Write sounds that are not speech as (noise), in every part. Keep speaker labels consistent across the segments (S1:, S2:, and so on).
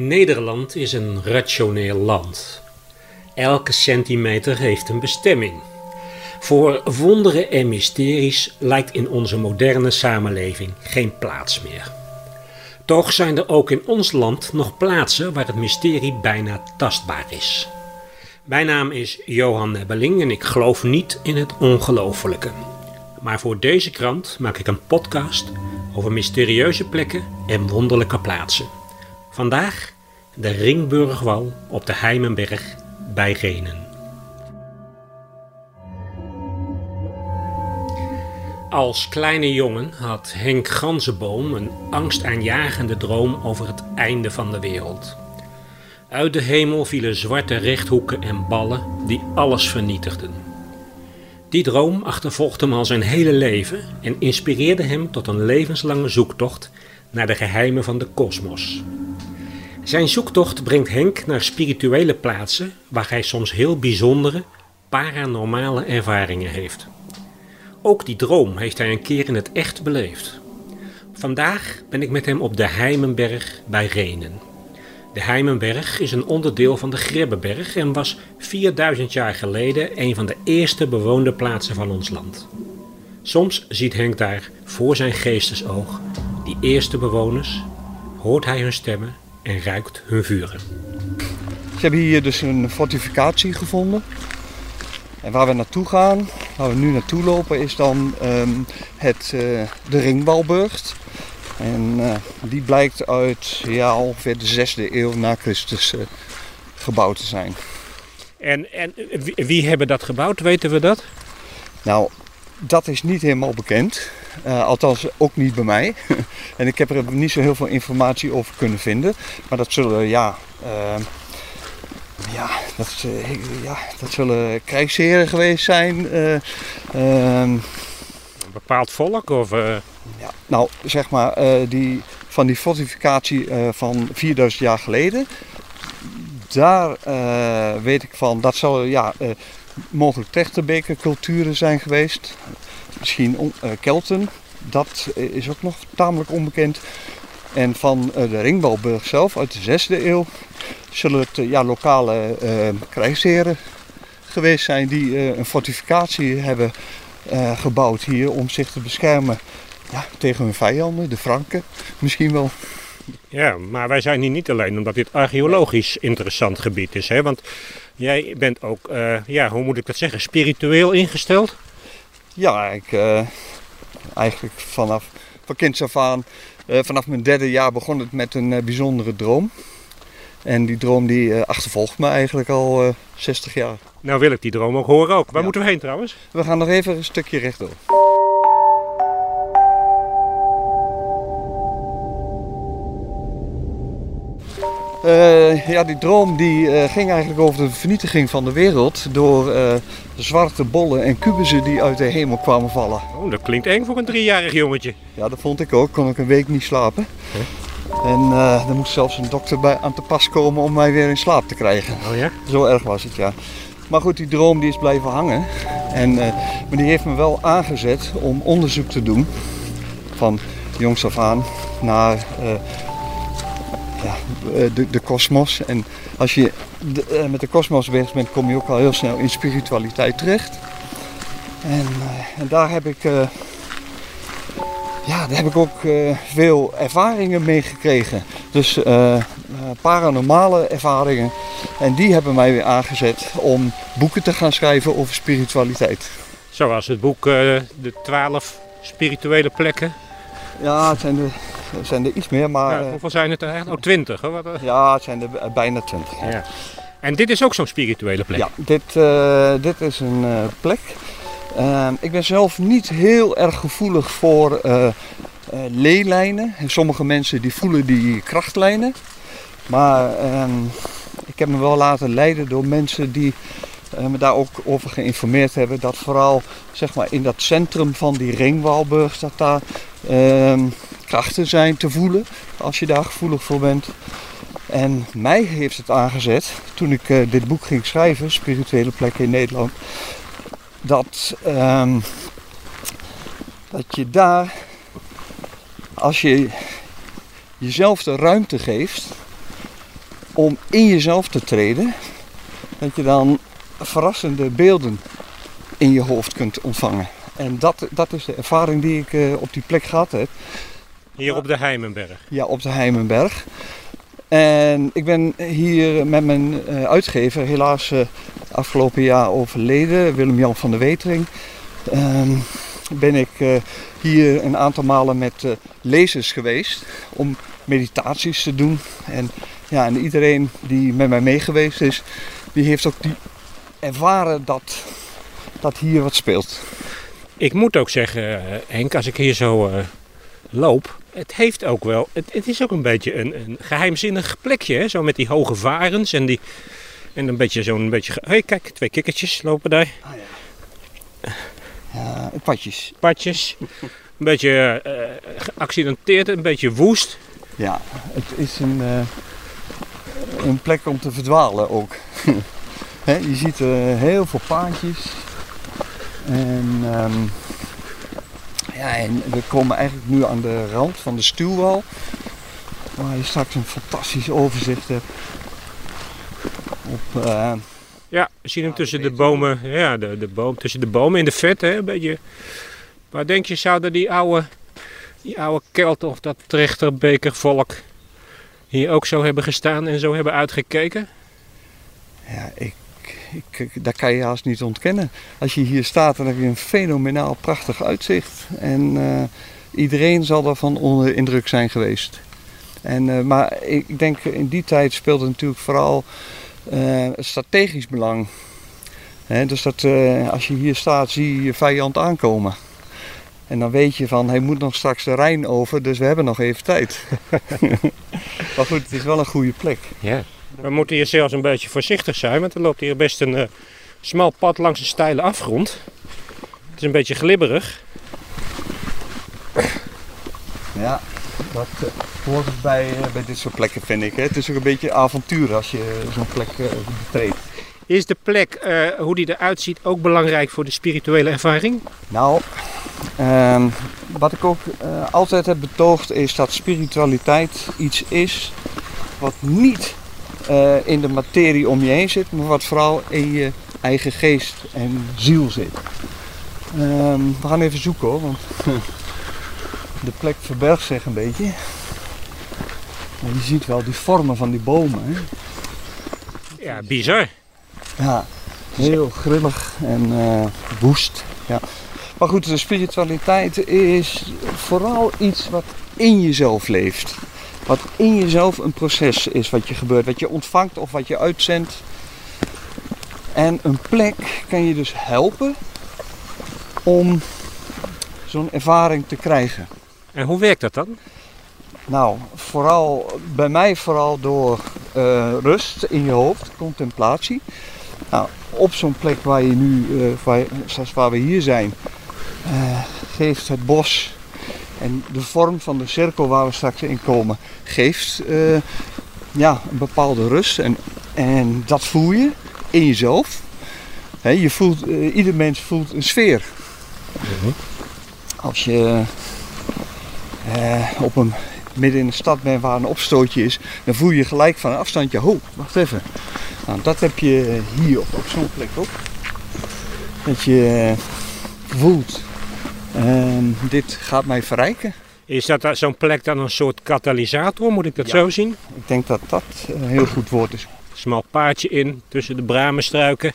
S1: Nederland is een rationeel land. Elke centimeter heeft een bestemming. Voor wonderen en mysteries lijkt in onze moderne samenleving geen plaats meer. Toch zijn er ook in ons land nog plaatsen waar het mysterie bijna tastbaar is. Mijn naam is Johan Nebbeling en ik geloof niet in het ongelofelijke. Maar voor deze krant maak ik een podcast over mysterieuze plekken en wonderlijke plaatsen. Vandaag de Ringburgwal op de Heimenberg bij Renen. Als kleine jongen had Henk Ganzenboom een angstaanjagende droom over het einde van de wereld. Uit de hemel vielen zwarte rechthoeken en ballen die alles vernietigden. Die droom achtervolgde hem al zijn hele leven en inspireerde hem tot een levenslange zoektocht naar de geheimen van de kosmos. Zijn zoektocht brengt Henk naar spirituele plaatsen waar hij soms heel bijzondere, paranormale ervaringen heeft. Ook die droom heeft hij een keer in het echt beleefd. Vandaag ben ik met hem op de Heimenberg bij Renen. De Heimenberg is een onderdeel van de Grebbeberg en was 4000 jaar geleden een van de eerste bewoonde plaatsen van ons land. Soms ziet Henk daar voor zijn geestesoog die eerste bewoners, hoort hij hun stemmen en ruikt hun vuren.
S2: Ze hebben hier dus een fortificatie gevonden. En waar we naartoe gaan, waar we nu naartoe lopen, is dan ehm, het, uh, de Ringwalburgt. En uh, die blijkt uit ja, ongeveer de 6e eeuw na Christus uh, gebouwd te zijn.
S1: En, en wie, hebben dat gebouwd, weten we dat?
S2: Nou, dat is niet helemaal bekend. Uh, althans, ook niet bij mij. (laughs) en ik heb er niet zo heel veel informatie over kunnen vinden. Maar dat zullen, ja, ja, dat, ja, dat zullen krijgsheren geweest zijn.
S1: een bepaald volk? Of,
S2: ja, nou, zeg maar, die, van die fortificatie van 4000 jaar geleden. Daar weet ik van, dat zal ja, mogelijk Trechterbeker culturen zijn geweest. Misschien Kelten, dat is ook nog tamelijk onbekend. En van de Ringbalburg zelf uit de 6e eeuw zullen het ja, lokale krijgsheren geweest zijn die een fortificatie hebben gebouwd hier om zich te beschermen ja, tegen hun vijanden, de Franken misschien wel.
S1: Ja, maar wij zijn hier niet alleen omdat dit archeologisch interessant gebied is. Hè? Want jij bent ook, ja, hoe moet ik dat zeggen, spiritueel ingesteld?
S2: Ja, ik, uh, eigenlijk vanaf van kinds af aan, uh, vanaf mijn derde jaar begon het met een bijzondere droom. En die droom die achtervolgt me eigenlijk al 60 jaar.
S1: Nou wil ik die droom ook horen ook. Waar ja. moeten we heen trouwens?
S2: We gaan nog even een stukje rechtdoor. Uh, ja, die droom die, uh, ging eigenlijk over de vernietiging van de wereld door uh, de zwarte bollen en kubussen die uit de hemel kwamen vallen.
S1: Oh, dat klinkt eng voor een driejarig jongetje.
S2: Ja, dat vond ik ook. Kon ik een week niet slapen. Huh? En er moest zelfs een dokter bij aan te pas komen om mij weer in slaap te krijgen.
S1: Oh ja?
S2: Zo erg was het, ja. Maar goed, die droom die is blijven hangen. En, maar die heeft me wel aangezet om onderzoek te doen. Van jongs af aan naar ja, de kosmos. En als je de, uh, met de kosmos bezig bent, kom je ook al heel snel in spiritualiteit terecht. En, uh, en daar heb ik, uh, ja, daar heb ik ook veel ervaringen mee gekregen. Dus paranormale ervaringen. En die hebben mij weer aangezet om boeken te gaan schrijven over spiritualiteit.
S1: Zoals het boek De 12 spirituele plekken.
S2: Ja, het zijn er, zijn er iets meer, maar...
S1: Ja, hoeveel zijn het er eigenlijk? Oh, twintig, hè?
S2: Ja, het zijn er bijna twintig.
S1: Ja. En dit is ook zo'n spirituele plek?
S2: Ja, dit, uh, dit is een uh, plek. Uh, ik ben zelf niet heel erg gevoelig voor leelijnen. Sommige mensen die voelen die krachtlijnen. Maar ehm, ik heb me wel laten leiden door mensen die me daar ook over geïnformeerd hebben. Dat vooral zeg maar, in dat centrum van die ringwalburg, dat daar uh, krachten zijn te voelen als je daar gevoelig voor bent. En mij heeft het aangezet toen ik uh, dit boek ging schrijven, Spirituele Plekken in Nederland, dat, um, dat je daar, als je jezelf de ruimte geeft, om in jezelf te treden, dat je dan verrassende beelden in je hoofd kunt ontvangen. En dat, dat is de ervaring die ik eh, op die plek gehad heb.
S1: Hier op de Heimenberg.
S2: Ja, op de Heimenberg. En ik ben hier met mijn eh, uitgever, helaas eh, afgelopen jaar overleden, Willem-Jan van der Wetering. Ehm, ben ik hier een aantal malen met lezers geweest om meditaties te doen. En, ja, en iedereen die met mij meegeweest is, die heeft ook die ervaren dat, dat hier wat speelt.
S1: Ik moet ook zeggen, eh, Henk, als ik hier zo eh, loop, het heeft ook wel, het, het is ook een beetje een, een geheimzinnig plekje, hè? zo met die hoge varens en die, en een beetje zo'n beetje, hé hey, kijk, twee kikkertjes lopen daar,
S2: Ah ja. Ja, padjes.
S1: padjes, een beetje eh, geaccidenteerd, een beetje woest.
S2: Ja, het is een, een plek om te verdwalen ook. (laughs) Je ziet eh, heel veel paadjes. En, ehm, ja, en we komen eigenlijk nu aan de rand van de stuwwal. Waar je straks een fantastisch overzicht hebt. Op, eh,
S1: Ja, we zien hem tussen
S2: de
S1: de bomen, ja, de, de boom, tussen de bomen in de vet, hè, een beetje. Waar denk je, zouden die oude, die oude Kelten of dat trechterbekervolk hier ook zo hebben gestaan en zo hebben uitgekeken?
S2: ja, ik, ik, dat kan je haast niet ontkennen. Als je hier staat, dan heb je een fenomenaal prachtig uitzicht. En eh, iedereen zal daarvan onder de indruk zijn geweest. En, eh, maar ik denk in die tijd speelde natuurlijk vooral het strategisch belang. Dus dat als je hier staat, zie je je vijand aankomen. En dan weet je van, hij moet nog straks de Rijn over, dus we hebben nog even tijd. (laughs) maar goed, het is wel een goede plek.
S1: Ja. We moeten hier zelfs een beetje voorzichtig zijn, want er loopt hier best een eh, smal pad langs een steile afgrond. Het is een beetje glibberig.
S2: Ja, dat eh, hoort het bij, eh, bij dit soort plekken, vind ik. Hè. Het is ook een beetje avontuur als je zo'n plek betreedt.
S1: Is de plek, hoe die eruit ziet, ook belangrijk voor de spirituele ervaring?
S2: Nou, ehm, wat ik ook altijd heb betoogd is dat spiritualiteit iets is wat niet eh, in de materie om je heen zit, maar wat vooral in je eigen geest en ziel zit. Ehm, we gaan even zoeken hoor, want (laughs) de plek verbergt zich een beetje. Maar je ziet wel die vormen van die bomen. Hè?
S1: Ja, bizar.
S2: Ja, heel grillig en eh, woest. Ja. Maar goed, de spiritualiteit is vooral iets wat in jezelf leeft. Wat in jezelf een proces is wat je gebeurt, wat je ontvangt of wat je uitzendt. En een plek kan je dus helpen om zo'n ervaring te krijgen.
S1: En hoe werkt dat dan?
S2: Nou, vooral bij mij vooral door eh, rust in je hoofd, contemplatie. Nou, op zo'n plek waar je nu, eh, waar, zoals waar we hier zijn, eh, geeft het bos en de vorm van de cirkel waar we straks in komen, geeft eh, ja, een bepaalde rust. En, en dat voel je in jezelf. Hè, je voelt, eh, ieder mens voelt een sfeer. Als je eh, op een midden in de stad bent waar een opstootje is, dan voel je gelijk van een afstandje, ho, wacht even. Nou, dat heb je hier op, op zo'n plek ook. Dat je voelt, ehm, dit gaat mij verrijken.
S1: Is dat da- zo'n plek dan een soort katalysator, moet ik dat
S2: Ja.
S1: zo zien?
S2: Ik denk dat dat een heel goed woord is.
S1: Smal paadje in tussen de bramenstruiken.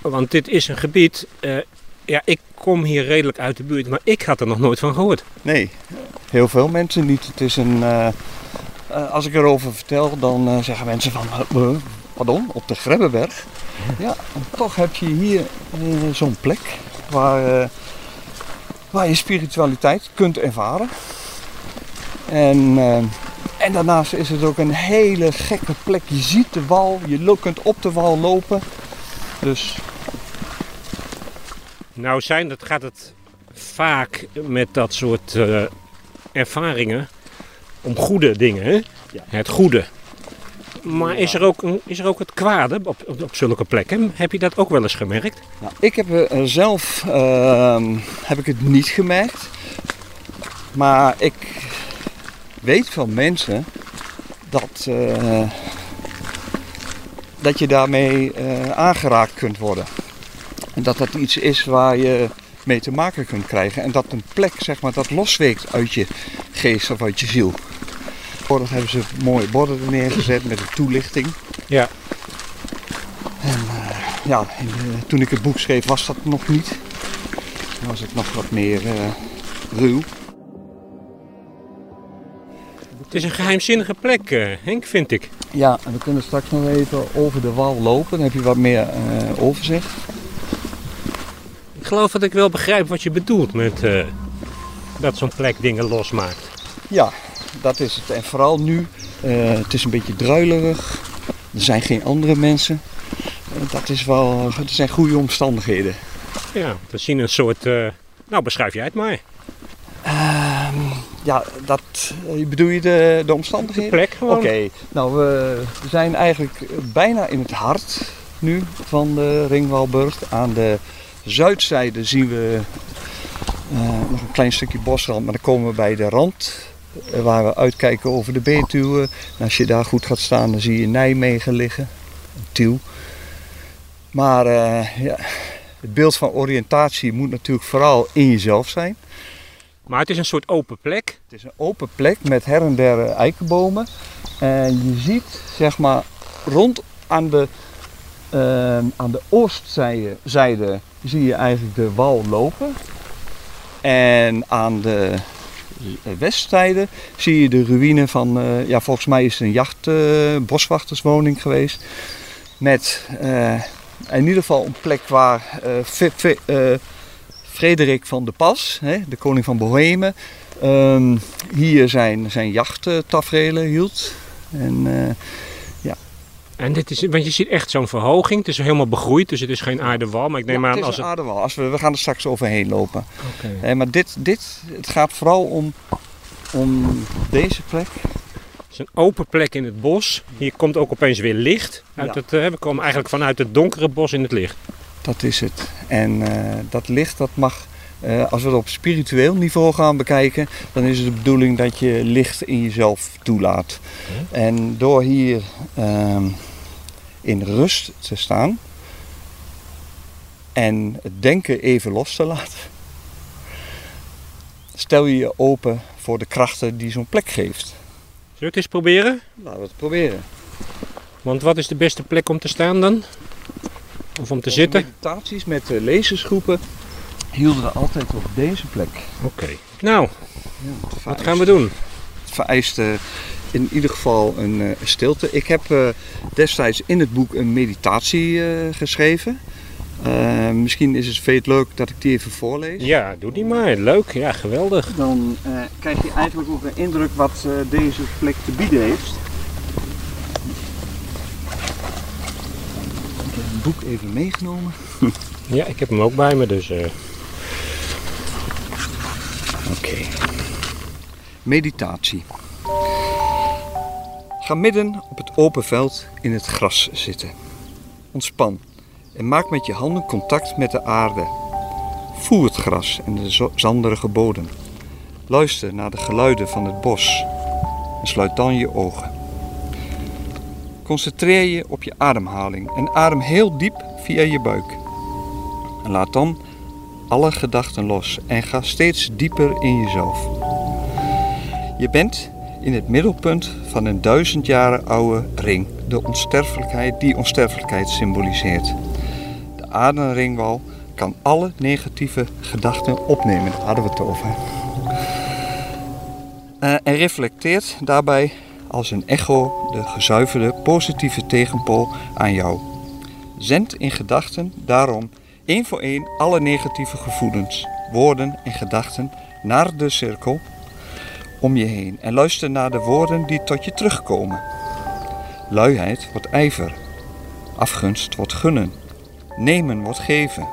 S1: Want dit is een gebied, eh, ja, ik kom hier redelijk uit de buurt, maar ik had er nog nooit van gehoord.
S2: Nee, heel veel mensen niet. Het is een, eh, eh, als ik erover vertel, dan eh, zeggen mensen van, "Eh, eh, pardon, op de Grebbeberg. Ja, en toch heb je hier eh, zo'n plek waar, eh, waar je spiritualiteit kunt ervaren. En, eh, en daarnaast is het ook een hele gekke plek. Je ziet de wal, je kunt op de wal lopen. Dus
S1: Nou zijn, dat gaat het vaak met dat soort eh, ervaringen om goede dingen, hè?
S2: Ja.
S1: Het goede. Maar is er, ook, is er ook het kwade op, op, zulke plekken? Heb je dat ook wel eens gemerkt?
S2: Nou, ik heb er zelf ehm, heb ik het niet gemerkt. Maar ik weet van mensen dat, eh, dat je daarmee eh, aangeraakt kunt worden. En dat dat iets is waar je mee te maken kunt krijgen. En dat een plek, zeg maar, dat losweekt uit je geest of uit je ziel. Tegenwoordig hebben ze mooie borden er neergezet met een toelichting.
S1: Ja.
S2: En eh, ja, in toen ik het boek schreef was dat nog niet. Dan was het nog wat meer eh, ruw.
S1: Het is een geheimzinnige plek, eh, Henk, vind ik.
S2: Ja, en we kunnen straks nog even over de wal lopen. Dan heb je wat meer overzicht.
S1: Ik geloof dat ik wel begrijp wat je bedoelt met dat zo'n plek dingen losmaakt.
S2: Ja, dat is het. En vooral nu, eh, het is een beetje druilerig. Er zijn geen andere mensen. Eh, dat is wel, het zijn goede omstandigheden.
S1: Ja, we zien een soort... eh, nou, beschrijf jij het maar.
S2: Ehm, ja, dat, bedoel je de, de
S1: De
S2: omstandigheden?
S1: plek gewoon.
S2: Oké, nou we zijn eigenlijk bijna in het hart nu van de Ringwalburg. Aan de zuidzijde zien we nog een klein stukje bosrand, maar dan komen we bij de rand. Waar we uitkijken over de Betuwe. En als je daar goed gaat staan, dan zie je Nijmegen liggen. Tiel. Maar eh, ja, het beeld van oriëntatie moet natuurlijk vooral in jezelf zijn.
S1: Maar het is een soort open plek.
S2: Het is een open plek met her en der eh, eikenbomen. En je ziet, zeg maar, rond aan de, ehm, aan de oostzijde zijde zie je eigenlijk de wal lopen. En aan de westzijde zie je de ruïne van, eh, ja, volgens mij is het een jacht, eh, boswachterswoning geweest. Met eh, in ieder geval een plek waar eh, eh, Frederik van de Pas, hè, de koning van Bohemen, Ehm, hier zijn, zijn jachttaferelen hield. En eh,
S1: En dit is, want je ziet echt zo'n verhoging. Het is helemaal begroeid, dus het is geen aardewal. Maar ik neem
S2: ja,
S1: aan
S2: het is
S1: als
S2: een
S1: het...
S2: aardewal. Als we, we gaan er straks overheen lopen.
S1: Oké.
S2: Eh, maar dit, dit, het gaat vooral om, om deze plek.
S1: Het is een open plek in het bos. Hier komt ook opeens weer licht. Uit
S2: Ja.
S1: het, eh, we komen eigenlijk vanuit het donkere bos in het licht.
S2: Dat is het. En eh, dat licht dat mag, eh, als we het op spiritueel niveau gaan bekijken, dan is het de bedoeling dat je licht in jezelf toelaat. En door hier ehm, in rust te staan en het denken even los te laten, stel je je open voor de krachten die zo'n plek geeft.
S1: Zullen we het eens proberen?
S2: Laten we het proberen.
S1: Want wat is de beste plek om te staan dan? Of om te zitten?
S2: Meditaties met lezersgroepen hielden we altijd op deze plek.
S1: Oké. Nou,
S2: Ja,
S1: wat gaan we doen?
S2: Het vereist in ieder geval een eh, stilte. Ik heb eh, destijds in het boek een meditatie eh, geschreven. Eh, misschien is het veel leuk dat ik die even voorlees.
S1: Ja, doe die maar. Leuk. Ja, geweldig.
S2: Dan eh, krijg je eigenlijk ook een indruk wat eh, deze plek te bieden heeft. Ik heb het boek even meegenomen. (laughs)
S1: Ja, ik heb hem ook bij me, dus... eh,
S2: Oké. Meditatie. Ga midden op het open veld in het gras zitten. Ontspan en maak met je handen contact met de aarde. Voel het gras en de zanderige bodem. Luister naar de geluiden van het bos en sluit dan je ogen. Concentreer je op je ademhaling en adem heel diep via je buik. En laat dan alle gedachten los en ga steeds dieper in jezelf. Je bent in het middelpunt van een duizend jaren oude ring, de onsterfelijkheid die onsterfelijkheid symboliseert. De ademringwal kan alle negatieve gedachten opnemen, hadden we het over. Eh, en reflecteert daarbij als een echo de gezuiverde positieve tegenpool aan jou. Zend in gedachten daarom één voor één alle negatieve gevoelens, woorden en gedachten naar de cirkel om je heen en luister naar de woorden die tot je terugkomen. Luiheid wordt ijver, afgunst wordt gunnen, nemen wordt geven,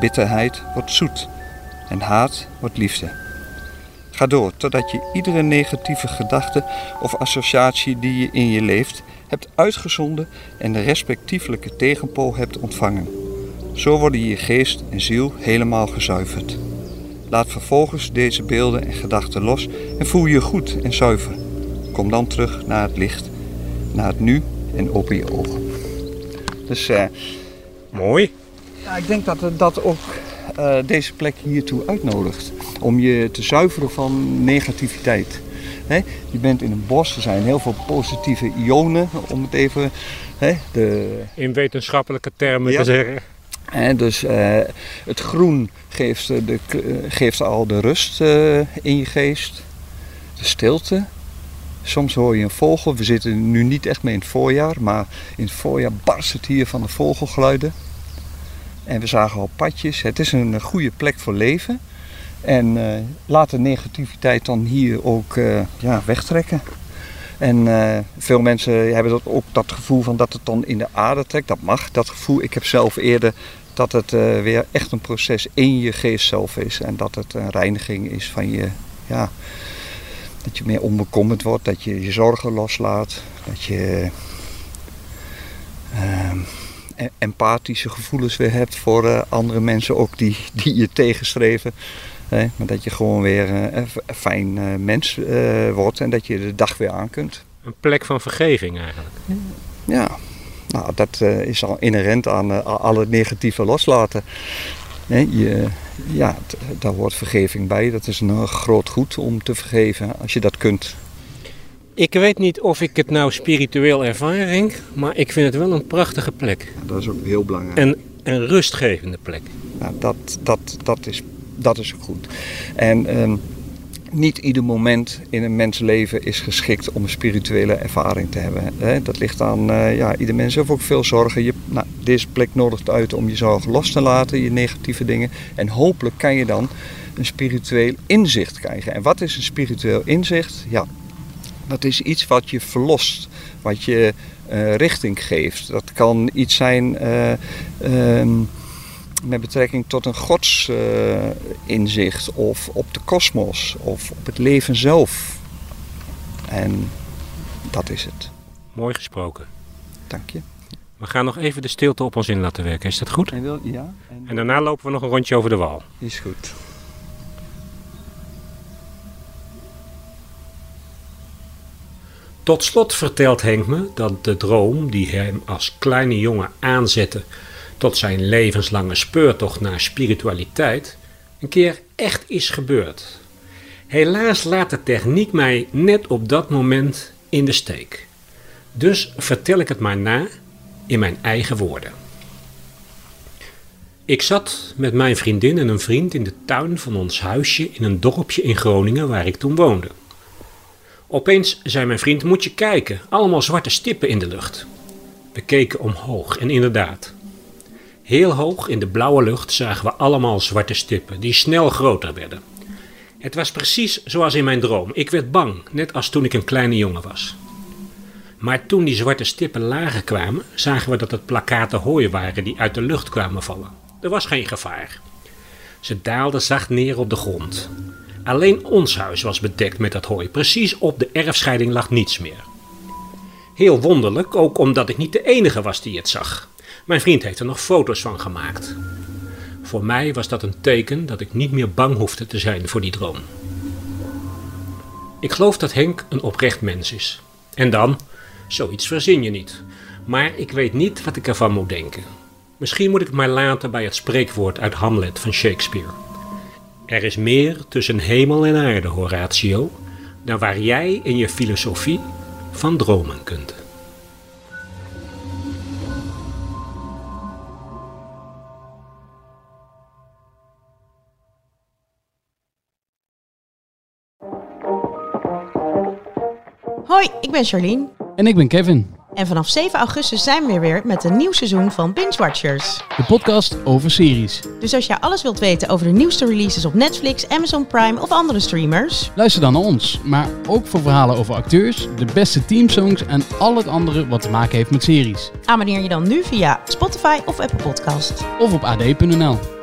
S2: bitterheid wordt zoet en haat wordt liefde. Ga door totdat je iedere negatieve gedachte of associatie die je in je leeft hebt uitgezonden en de respectievelijke tegenpool hebt ontvangen. Zo worden je geest en ziel helemaal gezuiverd. Laat vervolgens deze beelden en gedachten los en voel je goed en zuiver. Kom dan terug naar het licht, naar het nu en open je ogen. Dus eh,
S1: Mooi.
S2: ja, ik denk dat het- dat ook eh, deze plek hiertoe uitnodigt. Om je te zuiveren van negativiteit. Je bent in een bos, er zijn heel veel positieve ionen, om het even... De,
S1: In wetenschappelijke termen
S2: Ja.
S1: te zeggen.
S2: Dus eh, het groen geeft, de, eh, geeft al de rust eh, in je geest. De stilte. Soms hoor je een vogel. We zitten nu niet echt meer in het voorjaar, maar in het voorjaar barst het hier van de vogelgeluiden. En we zagen al padjes. Het is een goede plek voor leven. En laat de negativiteit dan hier ook ja, wegtrekken. En eh, veel mensen hebben dat ook dat gevoel van dat het dan in de aarde trekt. Dat mag, dat gevoel. Ik heb zelf eerder dat het eh, weer echt een proces in je geest zelf is. En dat het een reiniging is van je, ja, dat je meer onbekommerd wordt. Dat je je zorgen loslaat. Dat je e- empathische gevoelens weer hebt voor eh, andere mensen. Ook die, die je tegenstreven. Hè, maar dat je gewoon weer eh, een fijn eh, mens eh, wordt. En dat je de dag weer aan kunt.
S1: Een plek van vergeving eigenlijk.
S2: Ja, nou, dat is al inherent aan eh, al het negatieve loslaten. Je, ja, daar hoort vergeving bij. Dat is een groot goed om te vergeven als je dat kunt.
S1: Ik weet niet of ik het nou spiritueel ervaar, Henk, maar ik vind het wel een prachtige plek.
S2: Dat is ook heel belangrijk.
S1: En een rustgevende plek.
S2: Nou, dat, dat, dat, is, dat is goed. En ehm, niet ieder moment in een mensleven is geschikt om een spirituele ervaring te hebben. Hè? Dat ligt aan, eh, ja, ieder mens heeft ook veel zorgen. Je, nou, deze plek nodigt uit om je zorgen los te laten, je negatieve dingen. En hopelijk kan je dan een spiritueel inzicht krijgen. En wat is een spiritueel inzicht? Ja, dat is iets wat je verlost, wat je eh, richting geeft. Dat kan iets zijn. eh, ehm, met betrekking tot een godsinzicht of op de kosmos of op het leven zelf. En dat is het.
S1: Mooi gesproken.
S2: Dank je.
S1: We gaan nog even de stilte op ons in laten werken. Is dat goed?
S2: En wil, ja, en,
S1: En daarna lopen we nog een rondje over de wal.
S2: is goed.
S1: Tot slot vertelt Henk me dat de droom die hem als kleine jongen aanzette tot zijn levenslange speurtocht naar spiritualiteit, een keer echt is gebeurd. Helaas laat de techniek mij net op dat moment in de steek. Dus vertel ik het maar na in mijn eigen woorden. Ik zat met mijn vriendin en een vriend in de tuin van ons huisje in een dorpje in Groningen waar ik toen woonde. Opeens zei mijn vriend: Moet je kijken, allemaal zwarte stippen in de lucht. We keken omhoog en inderdaad. Heel hoog in de blauwe lucht zagen we allemaal zwarte stippen die snel groter werden. Het was precies zoals in mijn droom. Ik werd bang, net als toen ik een kleine jongen was. Maar toen die zwarte stippen lager kwamen, zagen we dat het plakkaten hooi waren die uit de lucht kwamen vallen. Er was geen gevaar. Ze daalden zacht neer op de grond. Alleen ons huis was bedekt met dat hooi. Precies op de erfscheiding lag niets meer. Heel wonderlijk, ook omdat ik niet de enige was die het zag. Mijn vriend heeft er nog foto's van gemaakt. Voor mij was dat een teken dat ik niet meer bang hoefde te zijn voor die droom. Ik geloof dat Henk een oprecht mens is. En dan, zoiets verzin je niet. Maar ik weet niet wat ik ervan moet denken. Misschien moet ik het maar laten bij het spreekwoord uit Hamlet van Shakespeare. Er is meer tussen hemel en aarde, Horatio, dan waar jij in je filosofie van dromen kunt.
S3: Hoi, ik ben Charlene.
S4: En ik ben Kevin,
S3: En vanaf 7 augustus zijn we weer met een nieuw seizoen van Binge Watchers.
S4: de podcast over series.
S3: Dus als jij alles wilt weten over de nieuwste releases op Netflix, Amazon Prime of andere streamers,
S4: Luister dan naar ons, maar ook voor verhalen over acteurs, de beste teamsongs en al het andere wat te maken heeft met series.
S3: abonneer je dan nu via Spotify of Apple Podcast.
S4: Of op ad.nl.